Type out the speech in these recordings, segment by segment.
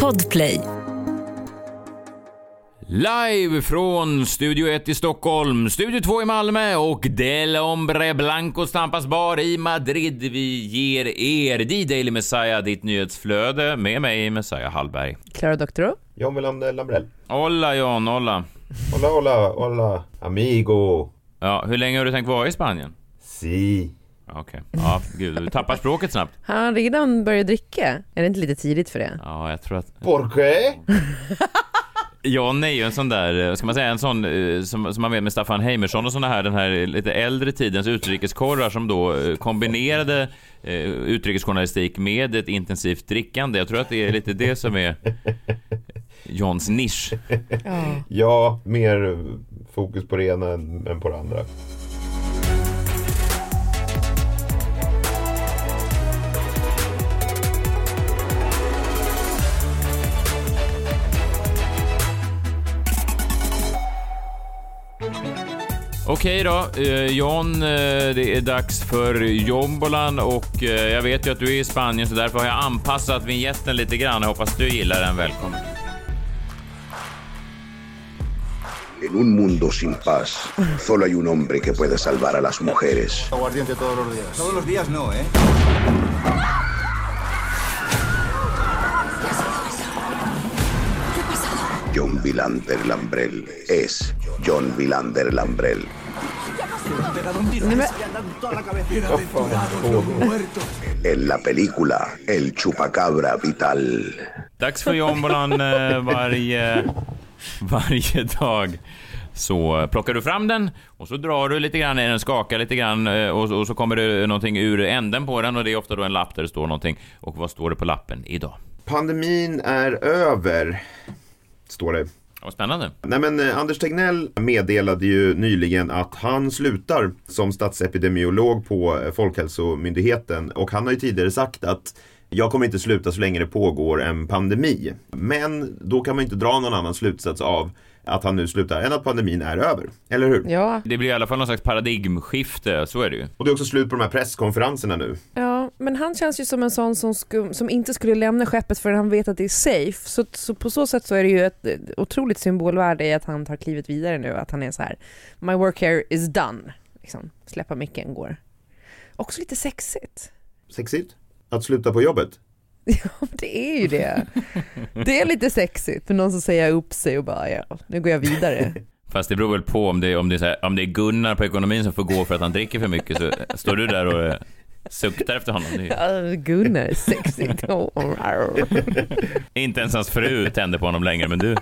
Podplay. Live från Studio 1 i Stockholm, Studio 2 i Malmö och Del Hombre Blanco Stampas bar i Madrid. Vi ger er D-Daily Messiah, ditt nyhetsflöde med mig, Messiah Hallberg. Clara Doktoro. John Wilander Lambrell. Hola John, hola. Hola, hola, hola, amigo. Ja, hur länge har du tänkt vara i Spanien? Si. Okej, ja, gud, du tappar språket snabbt. Har han redan börjat dricka? Är det inte lite tidigt för det? Ja, jag tror att... Por qué? John är ju en sån där, ska man säga, en sån eh, som, som man vet med Staffan Heimersson och såna här, den här lite äldre tidens utrikeskorrar som då eh, kombinerade eh, utrikesjournalistik med ett intensivt drickande. Jag tror att det är lite det som är Johns nisch. Ja. Ja, mer fokus på det ena än, än på det andra. Okej då, eh, John, eh, det är dags för jombolan och eh, jag vet ju att du är i Spanien så därför har jag anpassat vignetten lite grann. Jag hoppas du gillar den. Välkommen. En un mundo sin paz, solo hay un hombre que puede salvar a las mujeres. Aguardiente todos los días. Todos los días no, ¿eh? John Vilander Lambrell es John Vilander Lambrell. En la película El Chupacabra Vital. Dags för jombolan eh, varje, varje dag. Så plockar du fram den och så drar du lite grann i den, skakar lite grann eh, och, och så kommer det någonting ur änden på den och det är ofta då en lapp där det står någonting. Och vad står det på lappen idag? Pandemin är över, står det. Vad spännande. Nej men eh, Anders Tegnell meddelade ju nyligen att han slutar som statsepidemiolog på eh, Folkhälsomyndigheten och han har ju tidigare sagt att jag kommer inte sluta så länge det pågår en pandemi. Men då kan man inte dra någon annan slutsats av att han nu slutar än att pandemin är över. Eller hur? Ja, Det blir i alla fall någon slags paradigmskifte, så är det ju. Och det är också slut på de här presskonferenserna nu. ja, men han känns ju som en sån som, sku, som inte skulle lämna skeppet förrän han vet att det är safe. Så, så på så sätt så är det ju ett otroligt symbolvärde i att han tar klivet vidare nu. Att han är så här, my work here is done. Liksom, släppa micken går. Också lite sexigt. Sexigt? Att sluta på jobbet? Ja, det är ju det. Det är lite sexigt för någon som säger upp sig och bara, ja, nu går jag vidare. Fast det beror väl på om det, om det, är här, om det är Gunnar på ekonomin som får gå för att han dricker för mycket så står du där och eh, suktar efter honom. Det är Ja, Gunnar är sexigt. Inte ens hans fru tänder på honom längre, men du.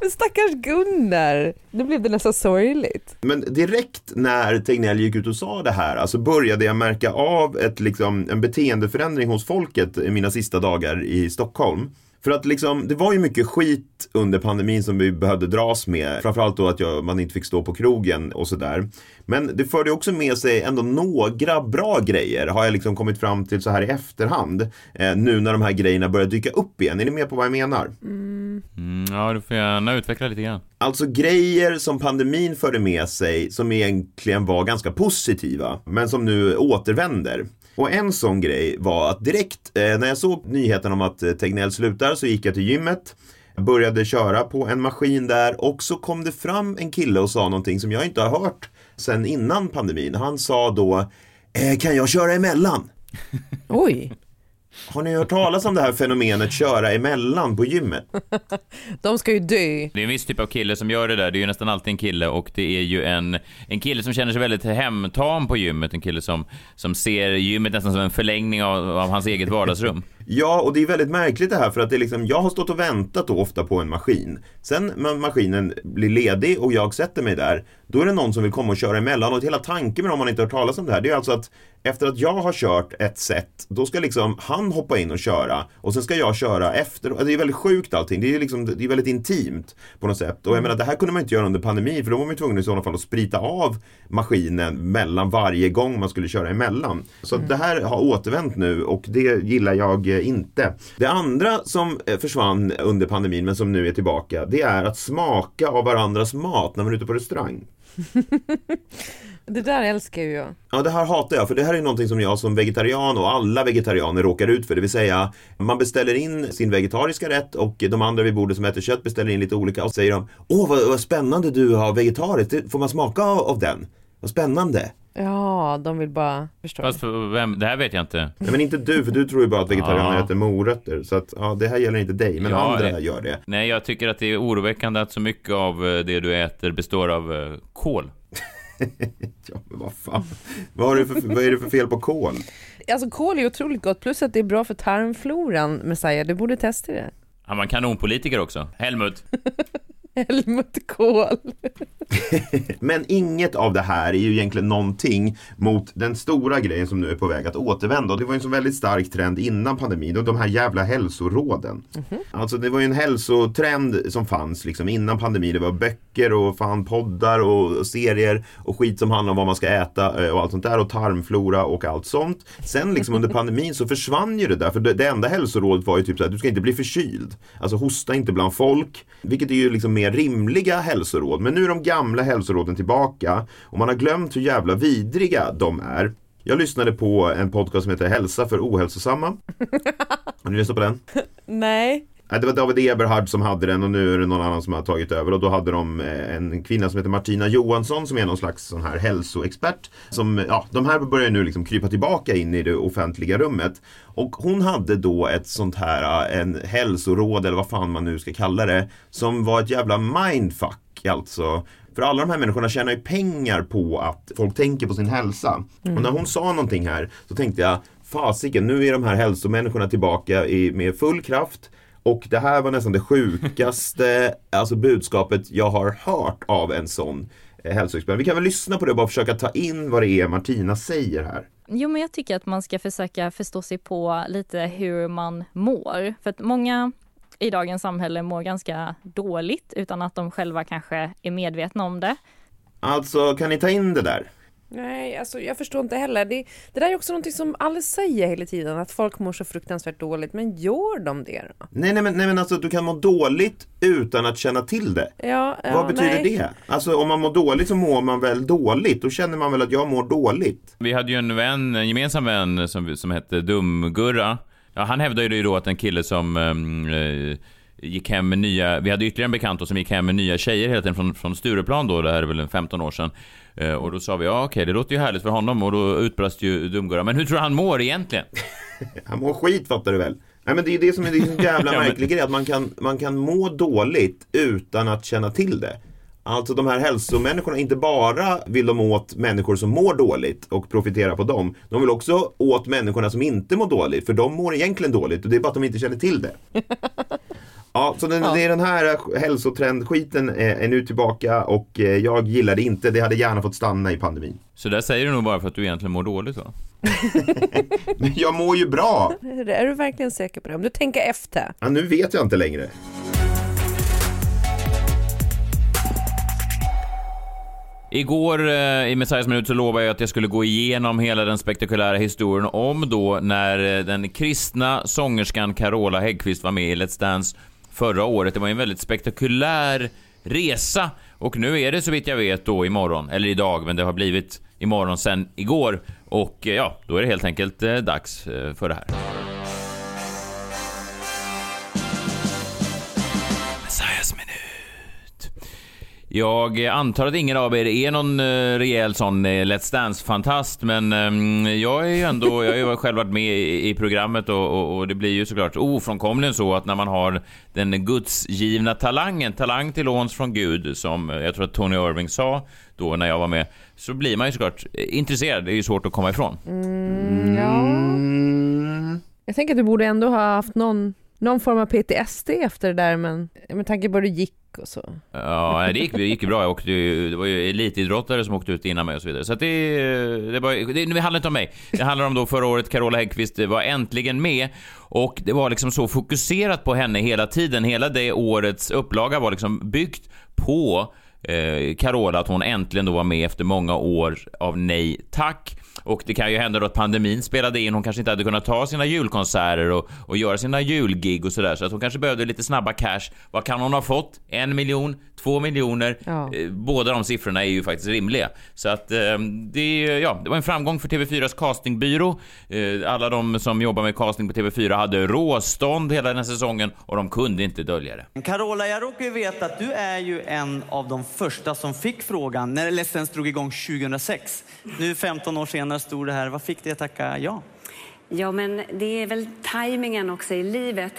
Men stackars Gunnar, nu blev det nästan sorgligt. Men direkt när Tegnell gick ut och sa det här, alltså började jag märka av ett, liksom, en beteendeförändring hos folket i mina sista dagar i Stockholm. För att liksom, det var ju mycket skit under pandemin som vi behövde dras med. Framförallt då att jag, man inte fick stå på krogen och sådär. Men det förde också med sig ändå några bra grejer, har jag liksom kommit fram till så här i efterhand. Eh, nu när de här grejerna börjar dyka upp igen. Är ni med på vad jag menar? Mm, ja, du får gärna utveckla lite grann. Alltså grejer som pandemin förde med sig som egentligen var ganska positiva men som nu återvänder. Och en sån grej var att direkt eh, när jag såg nyheten om att eh, Tegnell slutar så gick jag till gymmet började köra på en maskin där och så kom det fram en kille och sa någonting som jag inte har hört sen innan pandemin. Han sa då eh, Kan jag köra emellan? Oj, Har ni hört talas om det här fenomenet köra emellan på gymmet? de ska ju dö. Det är en viss typ av kille som gör det där. Det är ju nästan alltid en kille och det är ju en, en kille som känner sig väldigt hemtam på gymmet. En kille som, som ser gymmet nästan som en förlängning av, av hans eget vardagsrum. Ja, och det är väldigt märkligt det här för att det är liksom, jag har stått och väntat då ofta på en maskin. Sen när maskinen blir ledig och jag sätter mig där, då är det någon som vill komma och köra emellan. Och hela tanken med om man inte har hört talas om det här, det är alltså att efter att jag har kört ett set, då ska liksom han hoppa in och köra och sen ska jag köra efter. Det är väldigt sjukt allting. Det är, liksom, det är väldigt intimt på något sätt. Och jag menar, det här kunde man inte göra under pandemin för då var man tvungen i sådana fall att sprita av maskinen mellan varje gång man skulle köra emellan. Så att det här har återvänt nu och det gillar jag inte. Det andra som eh, försvann under pandemin men som nu är tillbaka, det är att smaka av varandras mat när man är ute på restaurang. Det där älskar ju jag. Ja, det här hatar jag, för det här är någonting som jag som vegetarian och alla vegetarianer råkar ut för. Det vill säga, man beställer in sin vegetariska rätt och de andra vid bordet som äter kött beställer in lite olika och säger de Åh, vad, vad spännande du har vegetariskt, får man smaka av, av den? Vad spännande! Ja, de vill bara förstå. Fast för vem, det här vet jag inte. Nej, men inte du, för du tror ju bara att vegetarianer Ja. äter morötter. Så att, ja, det här gäller inte dig, men Ja, andra det- gör det. Nej, jag tycker att det är oroväckande att så mycket av eh, det du äter består av eh, kol. Ja, men vad fan. Vad, har du för, vad är det för fel på kol? Alltså kål är otroligt gott, plus att det är bra för tarmfloran, Messiah. Du borde testa det. Han var en kanonpolitiker också. Helmut. Helmut Kohl. Men inget av det här är ju egentligen någonting mot den stora grejen som nu är på väg att återvända. Och det var ju en så väldigt stark trend innan pandemin och de här jävla hälsoråden. Alltså det var ju en hälsotrend som fanns liksom innan pandemin. Det var böcker och fan poddar och serier och skit som handlar om vad man ska äta eh, och allt sånt där och tarmflora och allt sånt. Sen liksom under pandemin så försvann ju det där för det, det enda hälsorådet var ju typ så här, du ska inte bli förkyld. Alltså hosta inte bland folk. Vilket är ju liksom mer rimliga hälsoråd. Men nu är de gamla hälsoråden tillbaka och man har glömt hur jävla vidriga de är. Jag lyssnade på en podcast som heter Hälsa för ohälsosamma. Har ni lyssnat på den? Nej. Nej, det var David Eberhard som hade den och nu är det någon annan som har tagit över och då hade de eh, en kvinna som heter Martina Johansson som är någon slags sån här hälsoexpert. Som, ja, de här börjar nu liksom krypa tillbaka in i det offentliga rummet. Och hon hade då ett sånt här, eh, en hälsoråd eller vad fan man nu ska kalla det. Som var ett jävla mindfuck alltså. För alla de här människorna tjänar ju pengar på att folk tänker på sin hälsa. Och när hon sa någonting här så tänkte jag, fasiken nu är de här hälsomänniskorna tillbaka i, med full kraft. Och det här var nästan det sjukaste alltså budskapet jag har hört av en sån eh, hälsoexpert. Vi kan väl lyssna på det och bara försöka ta in vad det är Martina säger här. Jo, men jag tycker att man ska försöka förstå sig på lite hur man mår. För att många i dagens samhälle mår ganska dåligt utan att de själva kanske är medvetna om det. Alltså, kan ni ta in det där? Nej, alltså jag förstår inte heller. Det, det där är också någonting som alla säger hela tiden, att folk mår så fruktansvärt dåligt. Men gör de det då? Nej, nej, men, nej, men alltså du kan må dåligt utan att känna till det. Ja, ja, Vad betyder nej. det? Alltså om man mår dåligt så mår man väl dåligt? Då känner man väl att jag mår dåligt? Vi hade ju en vän, en gemensam vän som, som hette Dumgurra. Ja, han hävdade ju då att en kille som eh, gick hem med nya, vi hade ytterligare en bekant då, som gick hem med nya tjejer hela tiden från, från Stureplan då, det här är väl en 15 år sedan. Eh, och då sa vi, ja okej, det låter ju härligt för honom och då utbrast ju Dumgurra, men hur tror du han mår egentligen? Han mår skit fattar du väl? Nej men det är ju det som är en jävla märklig grej, att man kan, man kan må dåligt utan att känna till det. Alltså de här hälsomänniskorna, inte bara vill de åt människor som mår dåligt och profiterar på dem. De vill också åt människorna som inte mår dåligt, för de mår egentligen dåligt och det är bara att de inte känner till det. Ja, så den, det är den här hälsotrendskiten är, är nu tillbaka och eh, jag gillar det inte. Det hade gärna fått stanna i pandemin. Så där säger du nog bara för att du egentligen mår dåligt va? Men jag mår ju bra! Är du verkligen säker på det? Om du tänker efter. Ja, nu vet jag inte längre. Igår eh, i Messiahs minut så lovade jag att jag skulle gå igenom hela den spektakulära historien om då när eh, den kristna sångerskan Carola Häggkvist var med i Let's Dance förra året. Det var ju en väldigt spektakulär resa och nu är det så vitt jag vet då imorgon, eller idag, men det har blivit imorgon sen igår och eh, ja, då är det helt enkelt eh, dags eh, för det här. Jag antar att ingen av er är någon uh, rejäl sån uh, Let's Dance-fantast, men ehm, jag är ju ändå, jag har ju själv varit med i, programmet och, och, och det blir ju såklart ofrånkomligen så att när man har den gudsgivna talangen, talang till låns från Gud, som eh, jag tror att Tony Irving sa då när jag var med, så blir man ju såklart eh, intresserad. Det är ju svårt att komma ifrån. Ja. Jag tänker att du borde ändå ha haft någon, någon form av PTSD efter det där, men med tanke på hur det gick och så. Ja, det gick, det gick ju bra. Jag åkte ju, det var ju elitidrottare som åkte ut innan mig och så vidare. Så att det, det, var, det, det handlar inte om mig. Det handlar om då förra året, Carola Häggkvist var äntligen med. Och det var liksom så fokuserat på henne hela tiden. Hela det årets upplaga var liksom byggt på eh, Carola, att hon äntligen då var med efter många år av nej tack. Och det kan ju hända då att pandemin spelade in. Hon kanske inte hade kunnat ta sina julkonserter och, och göra sina julgig och sådär. Så att hon kanske behövde lite snabba cash. Vad kan hon ha fått? En miljon? Två miljoner? Ja. Eh, Båda de siffrorna är ju faktiskt rimliga. Så att eh, det, ja, det var en framgång för TV4s castingbyrå. Eh, alla de som jobbar med casting på TV4 hade råstånd hela den här säsongen och de kunde inte dölja det. Carola, jag råkar ju veta att du är ju en av de första som fick frågan när Let's Dance drog igång 2006. Nu 15 år senare stod det här. Vad fick dig att tacka ja? Ja, men det är väl tajmingen också i livet.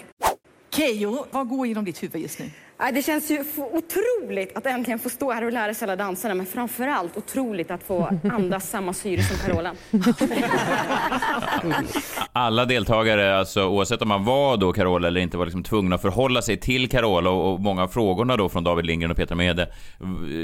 Keyyo, vad går genom ditt huvud just nu? Det känns ju otroligt att äntligen få stå här och lära sig alla danserna, men framför allt otroligt att få andas samma syre som Carola. Alla deltagare, alltså oavsett om man var då Carola eller inte, var liksom tvungna att förhålla sig till Carola och, och många av frågorna då från David Lindgren och Petra Mede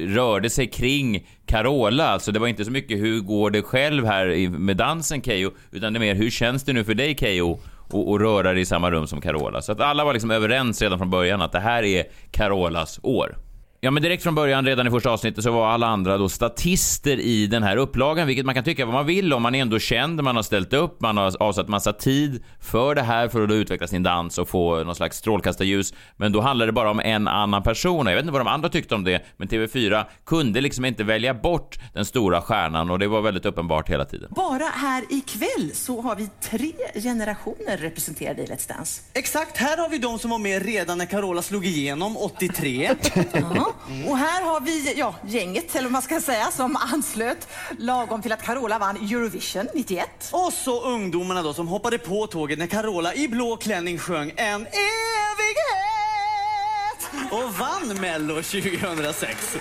rörde sig kring Carola. Alltså det var inte så mycket hur går det själv här med dansen Keyyo, utan det är mer hur känns det nu för dig Keyyo? Och, och röra dig i samma rum som Carola. Så att alla var liksom överens redan från början att det här är Carolas år. Ja, men direkt från början, redan i första avsnittet, så var alla andra då statister i den här upplagan, vilket man kan tycka vad man vill om. Man är ändå känd, man har ställt upp, man har avsatt massa tid för det här för att då utveckla sin dans och få någon slags strålkastarljus. Men då handlar det bara om en annan person. Jag vet inte vad de andra tyckte om det, men TV4 kunde liksom inte välja bort den stora stjärnan och det var väldigt uppenbart hela tiden. Bara här ikväll så har vi tre generationer representerade i Let's Dance. Exakt, här har vi de som var med redan när Carola slog igenom 83. Och här har vi ja, gänget, eller vad man ska säga, som anslöt lagom till att Carola vann Eurovision 91. Och så ungdomarna då som hoppade på tåget när Carola i blå klänning sjöng En evighet och vann Mello 2006.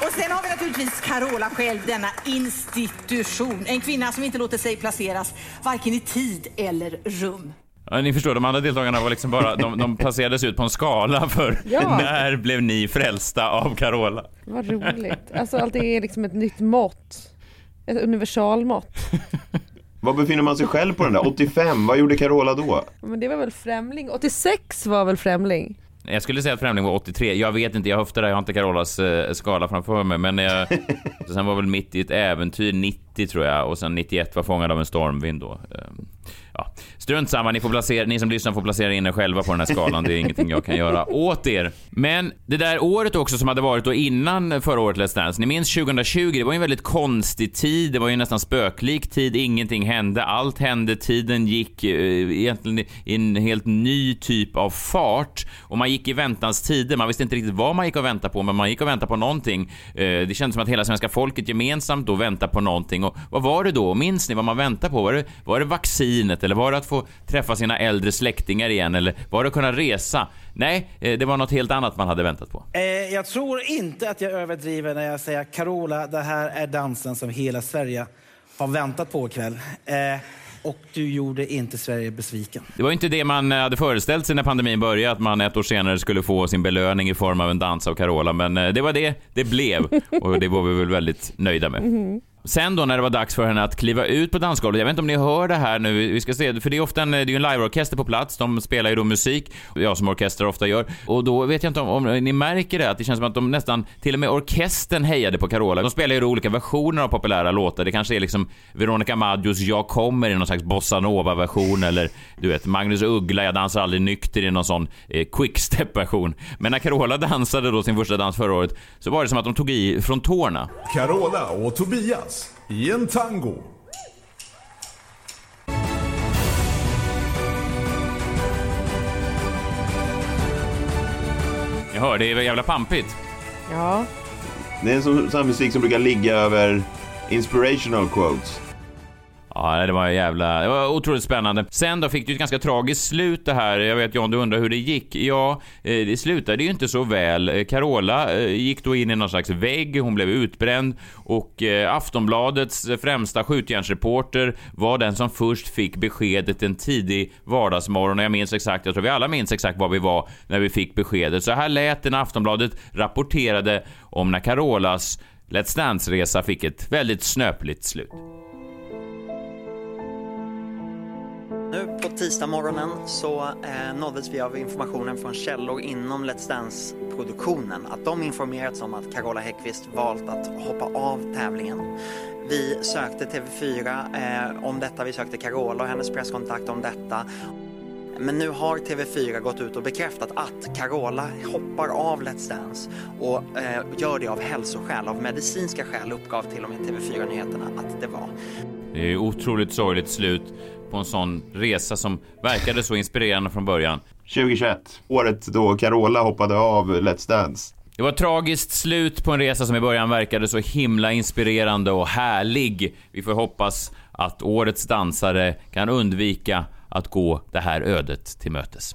Och sen har vi naturligtvis Carola själv, denna institution. En kvinna som inte låter sig placeras varken i tid eller rum. Ja, ni förstår, de andra deltagarna var liksom bara, de, de placerades ut på en skala för Ja. när blev ni frälsta av Carola? Vad roligt. Alltså allt är liksom ett nytt mått. Ett universalmått. Var befinner man sig själv på den där? 85, vad gjorde Carola då? Men det var väl Främling? 86 var väl Främling? Jag skulle säga att Främling var 83. Jag vet inte, jag höftar där, jag har inte Carolas eh, skala framför mig. Men jag, sen var väl mitt i ett äventyr 90 tror jag och sen 91 var fångad av en stormvind då. Ja, strunt samma, ni, får placera, ni som lyssnar får placera in er själva på den här skalan. Det är ingenting jag kan göra åt er. Men det där året också som hade varit då innan förra året Let's Dance. Ni minns 2020, det var ju en väldigt konstig tid. Det var ju nästan spöklik tid. Ingenting hände. Allt hände. Tiden gick eh, egentligen i en helt ny typ av fart. Och man gick i väntans tider. Man visste inte riktigt vad man gick och väntade på, men man gick och väntade på någonting. Eh, det kändes som att hela svenska folket gemensamt då väntade på någonting. Och vad var det då? Minns ni vad man väntade på? Var det, var det vaccinet? Eller var det att få träffa sina äldre släktingar igen? Eller var det att kunna resa? Nej, eh, det var något helt annat man hade väntat på. Eh, jag tror inte att jag överdriver när jag säger Carola, det här är dansen som hela Sverige har väntat på ikväll. Eh, och du gjorde inte Sverige besviken. Det var inte det man eh, hade föreställt sig när pandemin började, att man ett år senare skulle få sin belöning i form av en dans av Carola, men eh, det var det det blev och det var vi väl väldigt nöjda med. Sen då när det var dags för henne att kliva ut på dansgolvet, jag vet inte om ni hör det här nu, vi ska se, för det är ofta en, det är en liveorkester på plats, de spelar ju då musik, ja som orkester ofta gör, och då vet jag inte om, om ni märker det, att det känns som att de nästan, till och med orkestern hejade på Carola. De spelar ju då olika versioner av populära låtar, det kanske är liksom Veronica Maggios Jag kommer i någon slags bossanova-version eller du vet, Magnus Uggla, Jag dansar aldrig nykter i någon sån eh, quickstep-version. Men när Carola dansade då sin första dans förra året, så var det som att de tog i från tårna. Carola och Tobias i en tango. Jag hör, det är jävla pampigt. Ja. Det är en sån, sån musik som brukar ligga över inspirational quotes. Ja, det var jävla... Det var otroligt spännande. Sen då fick det ju ett ganska tragiskt slut det här. Jag vet John, du undrar hur det gick. Ja, eh, det slutade ju inte så väl. Eh, Carola eh, gick då in i någon slags vägg, hon blev utbränd och Aftonbladets främsta skjutjärnsreporter var den som först fick beskedet en tidig vardagsmorgon. Och jag minns exakt, jag tror vi alla minns exakt var vi var när vi fick beskedet. Så här lät det när Aftonbladet rapporterade om när Carolas Let's Dance-resa fick ett väldigt snöpligt slut. Nu på tisdagsmorgonen så eh, nåddes vi av informationen från källor inom Let's Dance-produktionen att de informerats om att Carola Häggkvist valt att hoppa av tävlingen. Vi sökte TV4 eh, om detta, vi sökte Carola och hennes presskontakt om detta. Men nu har TV4 gått ut och bekräftat att Carola hoppar av Let's Dance och eh, gör det av hälsoskäl, av medicinska skäl uppgav till och med TV4 Nyheterna att det var. Det är otroligt sorgligt slut på en sån resa som verkade så inspirerande från början. 2021, året då Carola hoppade av Let's Dance. Det var ett tragiskt slut på en resa som i början verkade så himla inspirerande och härlig. Vi får hoppas att årets dansare kan undvika att gå det här ödet till mötes.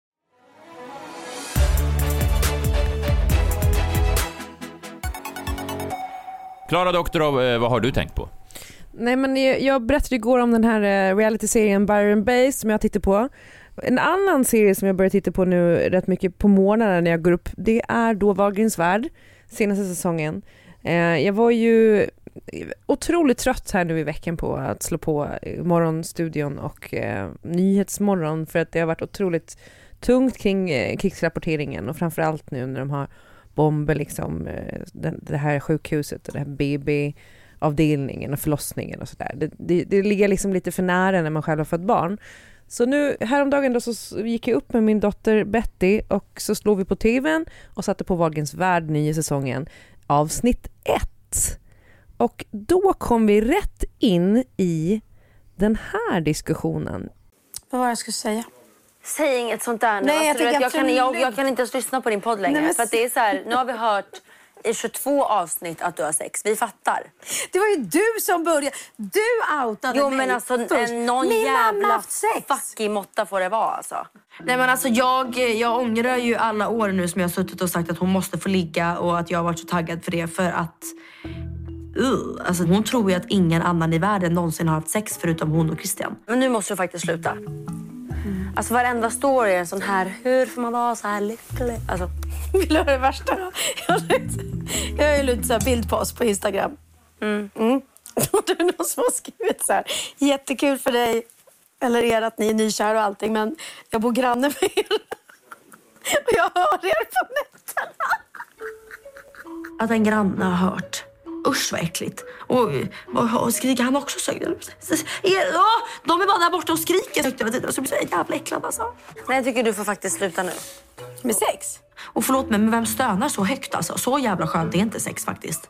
Klara Doktorov, eh, vad har du tänkt på? Nej men jag, berättade igår om den här eh, realityserien Byron Bay. som jag tittar på. En annan serie som jag börjar titta på nu rätt mycket på morgnarna när jag går upp, det är då Wahlgrens värld, senaste säsongen. Eh, jag var ju otroligt trött här nu i veckan på att slå på Morgonstudion och Nyhetsmorgon för att det har varit otroligt tungt kring krigsrapporteringen och framförallt nu när de har bomber liksom, eh, det, det här sjukhuset och det här BB avdelningen och förlossningen och sådär. Det, det, det ligger liksom lite för nära när man själv har fått barn. Så nu häromdagen då så gick jag upp med min dotter Betty och så slog vi på tvn och satte på Wahlgrens värld, nya säsongen, avsnitt ett. Och då kom vi rätt in i den här diskussionen. Vad var det jag skulle säga? Säg inget sånt där nu. Nej, jag alltså, tänker jag, kan, jag, jag kan inte ens lyssna på din podd längre. Nej, men- För att det är så här, nu har vi hört i 22 avsnitt att du har sex. Vi fattar. Det var ju du som började. Du outade Jo mig men alltså först. en, någon Min mamma jävla haft sex. fucking måtta får det vara alltså. Nej men alltså jag, jag ångrar ju alla år nu som jag har suttit och sagt att hon måste få ligga och att jag har varit så taggad för det för att uh, alltså hon tror ju att ingen annan i världen någonsin har haft sex förutom hon och Christian. Men nu måste du faktiskt sluta. Alltså varenda story är en sån här, hur får man vara så här lycklig? Alltså, Vill du höra det värsta då? Jag har ju lite så här bildpost på Instagram. Mm. Och det är någon som har skrivit så här. Jättekul för dig, eller er att ni är nykära och allting, men jag bor granne med er. Och jag hör er på nätterna. Att en granne har hört. Usch vad äckligt. Och, och, och skriker han också så Ja, de är bara där borta och skriker högt tiden. Så blir så jävla äcklad alltså. nej jag tycker du får faktiskt sluta nu. Med sex? Och förlåt mig, men vem stönar så högt alltså? Så jävla skönt är inte sex faktiskt.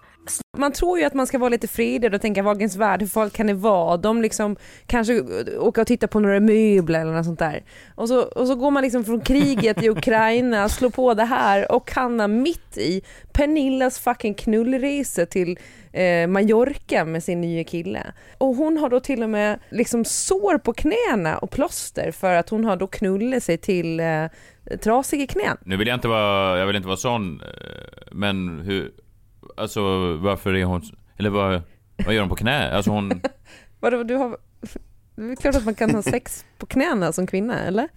Man tror ju att man ska vara lite fredad och tänka Wahlgrens värld, hur farligt kan det vara? De liksom kanske åker och tittar på några möbler eller något sånt där. Och så, och så går man liksom från kriget i Ukraina, slår på det här och hamnar mitt i Pernillas fucking knullresa till eh, Mallorca med sin nya kille. Och hon har då till och med liksom sår på knäna och plåster för att hon har då knullat sig till eh, trasiga knän. Nu vill jag inte vara, jag vill inte vara sån, eh, men hur, alltså varför är hon, eller vad, vad gör hon på knä? Alltså hon, Vadå, du har... Det är klart att man kan ha sex på knäna som kvinna, eller?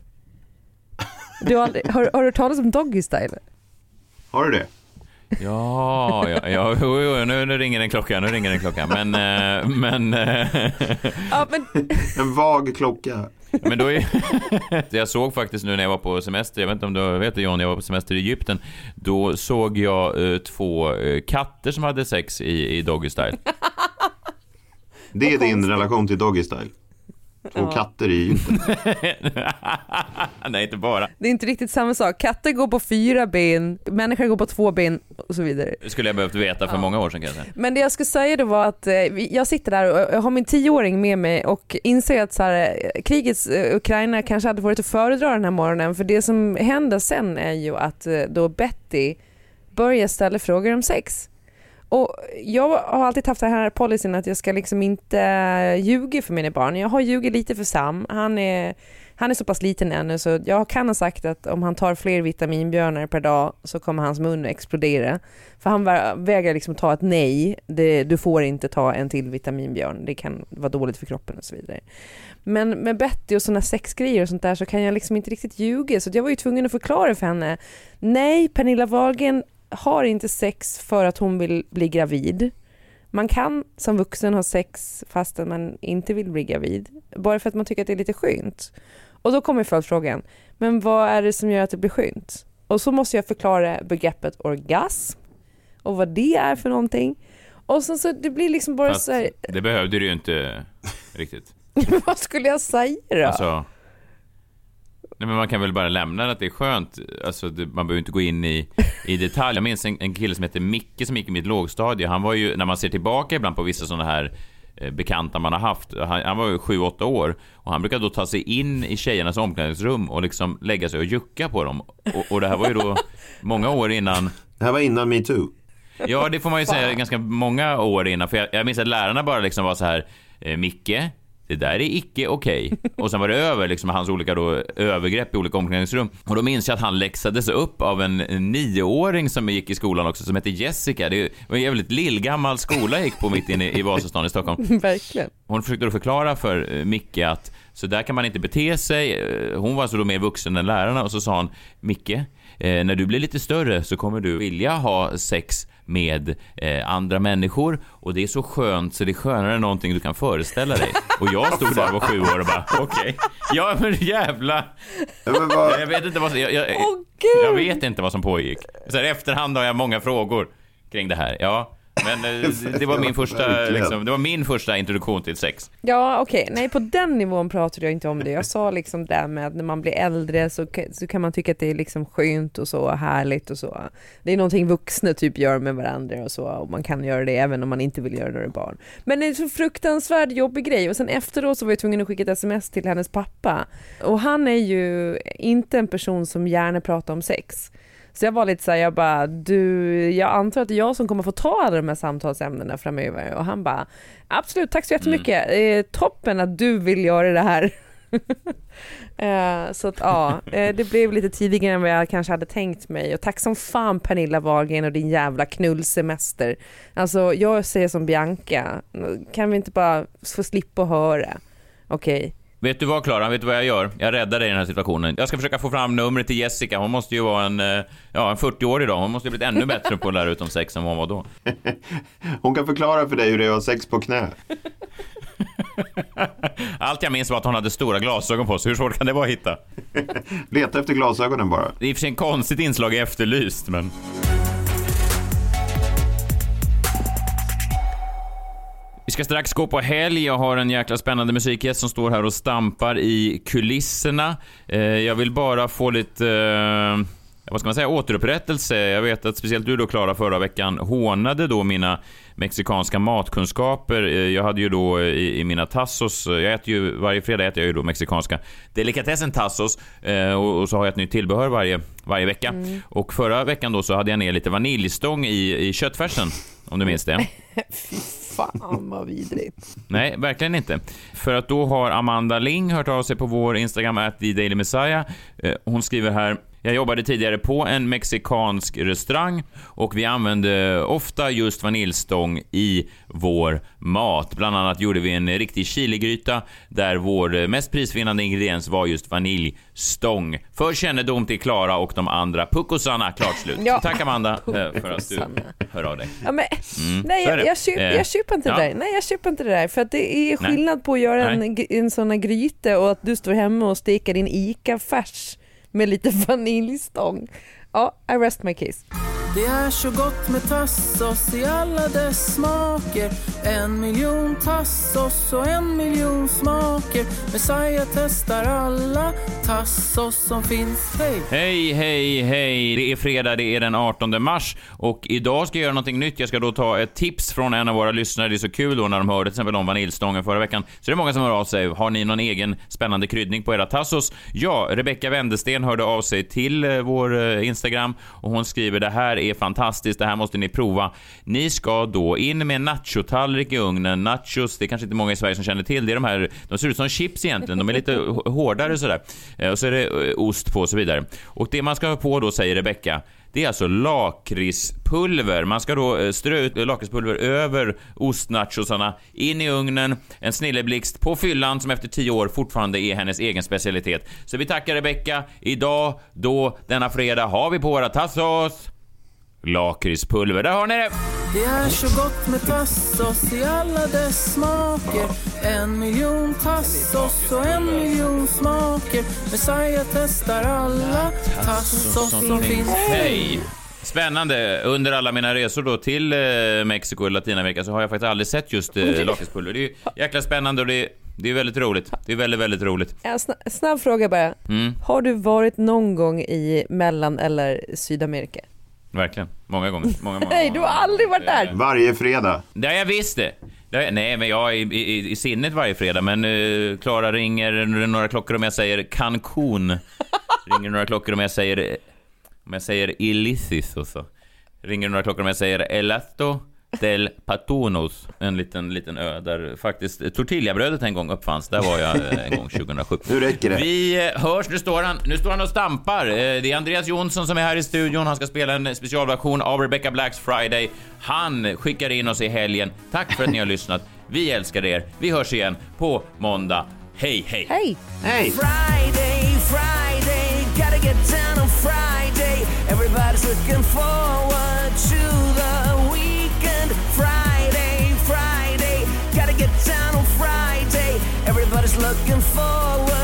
Du har, aldrig, har, har du hört talas om doggy style? Har du det? ja, ja, ja jo, jo, nu, nu ringer en klocka, nu ringer en klocka, men, eh, men, eh, Ja, men... En vag klocka. Men då är, jag såg faktiskt nu när jag var på semester, jag vet inte om du vet det John, jag var på semester i Egypten, då såg jag eh, två eh, katter som hade sex i, i doggy style. Det är din relation till Doggy Style. Två Ja. katter i Egypten. Nej, inte bara. Det är inte riktigt samma sak. Katter går på fyra ben, människor går på två ben och så vidare. Det skulle jag behövt veta för många år sedan kan jag säga. Men det jag skulle säga då var att eh, jag sitter där och jag har min tioåring med mig och inser att så här, eh, krigets eh, Ukraina kanske hade varit att föredra den här morgonen för det som händer sen är ju att då Betty börjar ställa frågor om sex. Och jag har alltid haft den här policyn att jag ska liksom inte eh, ljuga för mina barn. Jag har ljugit lite för Sam. Han är, han är så pass liten ännu så jag kan ha sagt att om han tar fler vitaminbjörnar per dag så kommer hans mun att explodera. För han vägrar liksom ta ett nej. Det, du får inte ta en till vitaminbjörn. Det kan vara dåligt för kroppen och så vidare. Men med Betty och sådana sexgrejer och sånt där så kan jag liksom inte riktigt ljuga. Så jag var ju tvungen att förklara för henne. Nej, Pernilla Wahlgren har inte sex för att hon vill bli gravid. Man kan som vuxen ha sex fast att man inte vill bli gravid. Bara för att man tycker att det är lite skönt. Och då kommer följdfrågan. Men vad är det som gör att det blir skönt? Och så måste jag förklara begreppet orgasm och vad det är för någonting. Och sen så det blir liksom bara Fast så här, det behövde du ju inte riktigt. vad skulle jag säga då? Alltså, nej men man kan väl bara lämna att det är skönt. Alltså, det, man behöver inte gå in i, i detalj. Jag minns en, en kille som heter Micke som gick i mitt lågstadie. Han var ju, när man ser tillbaka ibland på vissa sådana här eh, bekanta man har haft. Han, han var ju 7-8 år och han brukade då ta sig in i tjejernas omklädningsrum och liksom lägga sig och jucka på dem. Och, och det här var ju då många år innan... Det här var innan metoo. Ja, det får man ju säga ganska många år innan. För jag, jag minns att lärarna bara liksom var så här, eh, Micke, det där är icke okej. Och sen var det över liksom hans olika då, övergrepp i olika omklädningsrum. Och då minns jag att han läxades upp av en, en nioåring som gick i skolan också, som hette Jessica. Det var en jävligt lillgammal skola jag gick på mitt inne i Vasastan i Stockholm. Verkligen. Hon försökte då förklara för eh, Micke att så där kan man inte bete sig. Eh, Hon var alltså då mer vuxen än lärarna och så sa hon Micke, eh, när du blir lite större så kommer du vilja ha sex med eh, andra människor och det är så skönt så det är skönare än någonting du kan föreställa dig. Och jag stod där och var sju år och bara okej, ja men jävla... Jag vet inte vad som, jag, jag, jag vet inte vad som pågick. Så här, efterhand har jag många frågor kring det här. Ja, men eh, det var min första, liksom, det var min första introduktion till sex. Ja, okej. Nej, på den nivån pratade jag inte om det. Jag sa liksom det med när man blir äldre så, så kan man tycka att det är liksom skönt och så härligt och så. Det är någonting vuxna typ gör med varandra och så och man kan göra det även om man inte vill göra det när barn. Men det är en så fruktansvärd jobbig grej och sen efteråt så var jag tvungen att skicka ett sms till hennes pappa och han är ju inte en person som gärna pratar om sex. Så jag var lite såhär, jag bara, du, jag antar att det är jag som kommer få ta alla de här samtalsämnena framöver. Och han bara, absolut, tack så jättemycket. Eh, toppen att du vill göra det här. eh, så att ja, eh, det blev lite tidigare än vad jag kanske hade tänkt mig. Och tack som fan Pernilla Wahlgren och din jävla knullsemester. Alltså jag säger som Bianca, kan vi inte bara få slippa höra? Okej. Vet du vad Klara, vet du vad jag gör? Jag räddar dig i den här situationen. Jag ska försöka få fram numret till Jessica. Hon måste ju vara en, eh, ja, en 40-årig idag. Hon måste ju blivit ännu bättre på att lära ut om sex än vad hon var då. Hon kan förklara för dig hur det är att ha sex på knä. Allt jag minns var att hon hade stora glasögon på sig. Hur svårt kan det vara att hitta? Leta efter glasögonen bara. Det är i och för sig en konstigt inslag i Efterlyst, men... Vi ska strax gå på helg. Jag har en jäkla spännande musikgäst som står här och stampar i kulisserna. Eh, jag vill bara få lite, eh, vad ska man säga, återupprättelse. Jag vet att speciellt du då, Klara, förra veckan hånade då mina mexikanska matkunskaper. Eh, Jag hade ju då i, i mina tassos, jag äter ju, varje fredag äter jag ju då mexikanska delikatessen tassos och, och så har jag ett nytt tillbehör varje, varje vecka. Mm. Och förra veckan då så hade jag ner lite vaniljstång i, i köttfärsen, om du minns det. Fan vad vidrigt. Nej, verkligen inte. För att då har Amanda Ling hört av sig på vår Instagram, at the Daily Messiah. Eh, hon skriver här jag jobbade tidigare på en mexikansk restaurang och vi använde ofta just vaniljstång i vår mat. Bland annat gjorde vi en riktig chiligryta där vår mest prisvinnande ingrediens var just vaniljstång. För kännedom till Klara och de andra puckosarna. Klart slut. Ja. Tack Amanda eh, för att du hör av dig. Ja, men, Mm, nej, jag, jag, köp, Eh, jag köper inte ja. det där. Nej, jag köper inte det där. För att det är Nej. skillnad på att göra Nej. en, en sån här gryta och att du står hemma och steker din ICA-färs med lite vaniljstång. Ja, I rest my case. Det är så gott med tassos i alla dess smaker En miljon tassos och en miljon smaker Messiah testar alla tassos som finns Hej! Hej, hej, hej! Det är fredag, det är den 18 mars och idag ska jag göra någonting nytt. Jag ska då ta ett tips från en av våra lyssnare. Det är så kul då när de hörde till exempel om vaniljstången förra veckan. Så det är många som hör av sig. Har ni någon egen spännande kryddning på era tassos? Ja, Rebecka Wendersten hörde av sig till eh, vår eh, Instagram och hon skriver det här är fantastiskt, det här måste ni prova. Ni ska då in med en nachotallrik i ugnen. Nachos, det är kanske inte många i Sverige som känner till. Det är de här, de ser ut som chips egentligen. De är lite hårdare sådär. Eh, och så är det eh, ost på och så vidare. Och det man ska ha på då, säger Rebecca, det är alltså lakritspulver. Man ska då eh, strö ut lakritspulver över ostnachosarna, in i ugnen, en snilleblixt på fyllan som efter tio år fortfarande är hennes egen specialitet. Så vi tackar Rebecca. Idag, då, denna fredag, har vi på våra tassos lakritspulver. Där har ni det! Det är så gott med tassos i alla dess smaker En miljon tassos och en miljon smaker Messiah testar alla tassos som finns Hej! Spännande. Under alla mina resor då till eh, Mexiko och Latinamerika så har jag faktiskt aldrig sett just eh, lakritspulver. Det är ju jäkla spännande och det är, det är väldigt roligt. Det är väldigt, väldigt roligt. En snabb, snabb fråga bara. Mm, Har du varit någon gång i Mellan eller Sydamerika? Verkligen. Många gånger. Många, många. Nej, du har aldrig varit där! Varje fredag. Det har jag visst det. Nej, men jag är i, i, i sinnet varje fredag. Men eh, Klara ringer några klockor om jag säger Cancun. ringer några klockor om jag säger om jag säger Illicis och så. Ringer några klockor om jag säger Elasto del Patunos. En liten, liten ö där faktiskt tortillabrödet en gång uppfanns. Där var jag eh, en gång 2007. Nu räcker det. Vi eh, hörs, nu står han, nu står han och stampar. Eh, Det är Andreas Jonsson som är här i studion. Han ska spela en specialversion av Rebecca Blacks Friday. Han skickar in oss i helgen. Tack för att ni har lyssnat. Vi älskar er. Vi hörs igen på måndag. Hej, hej! Hej! Hej! Friday, Friday, gotta get down on Friday. Everybody's looking forward looking forward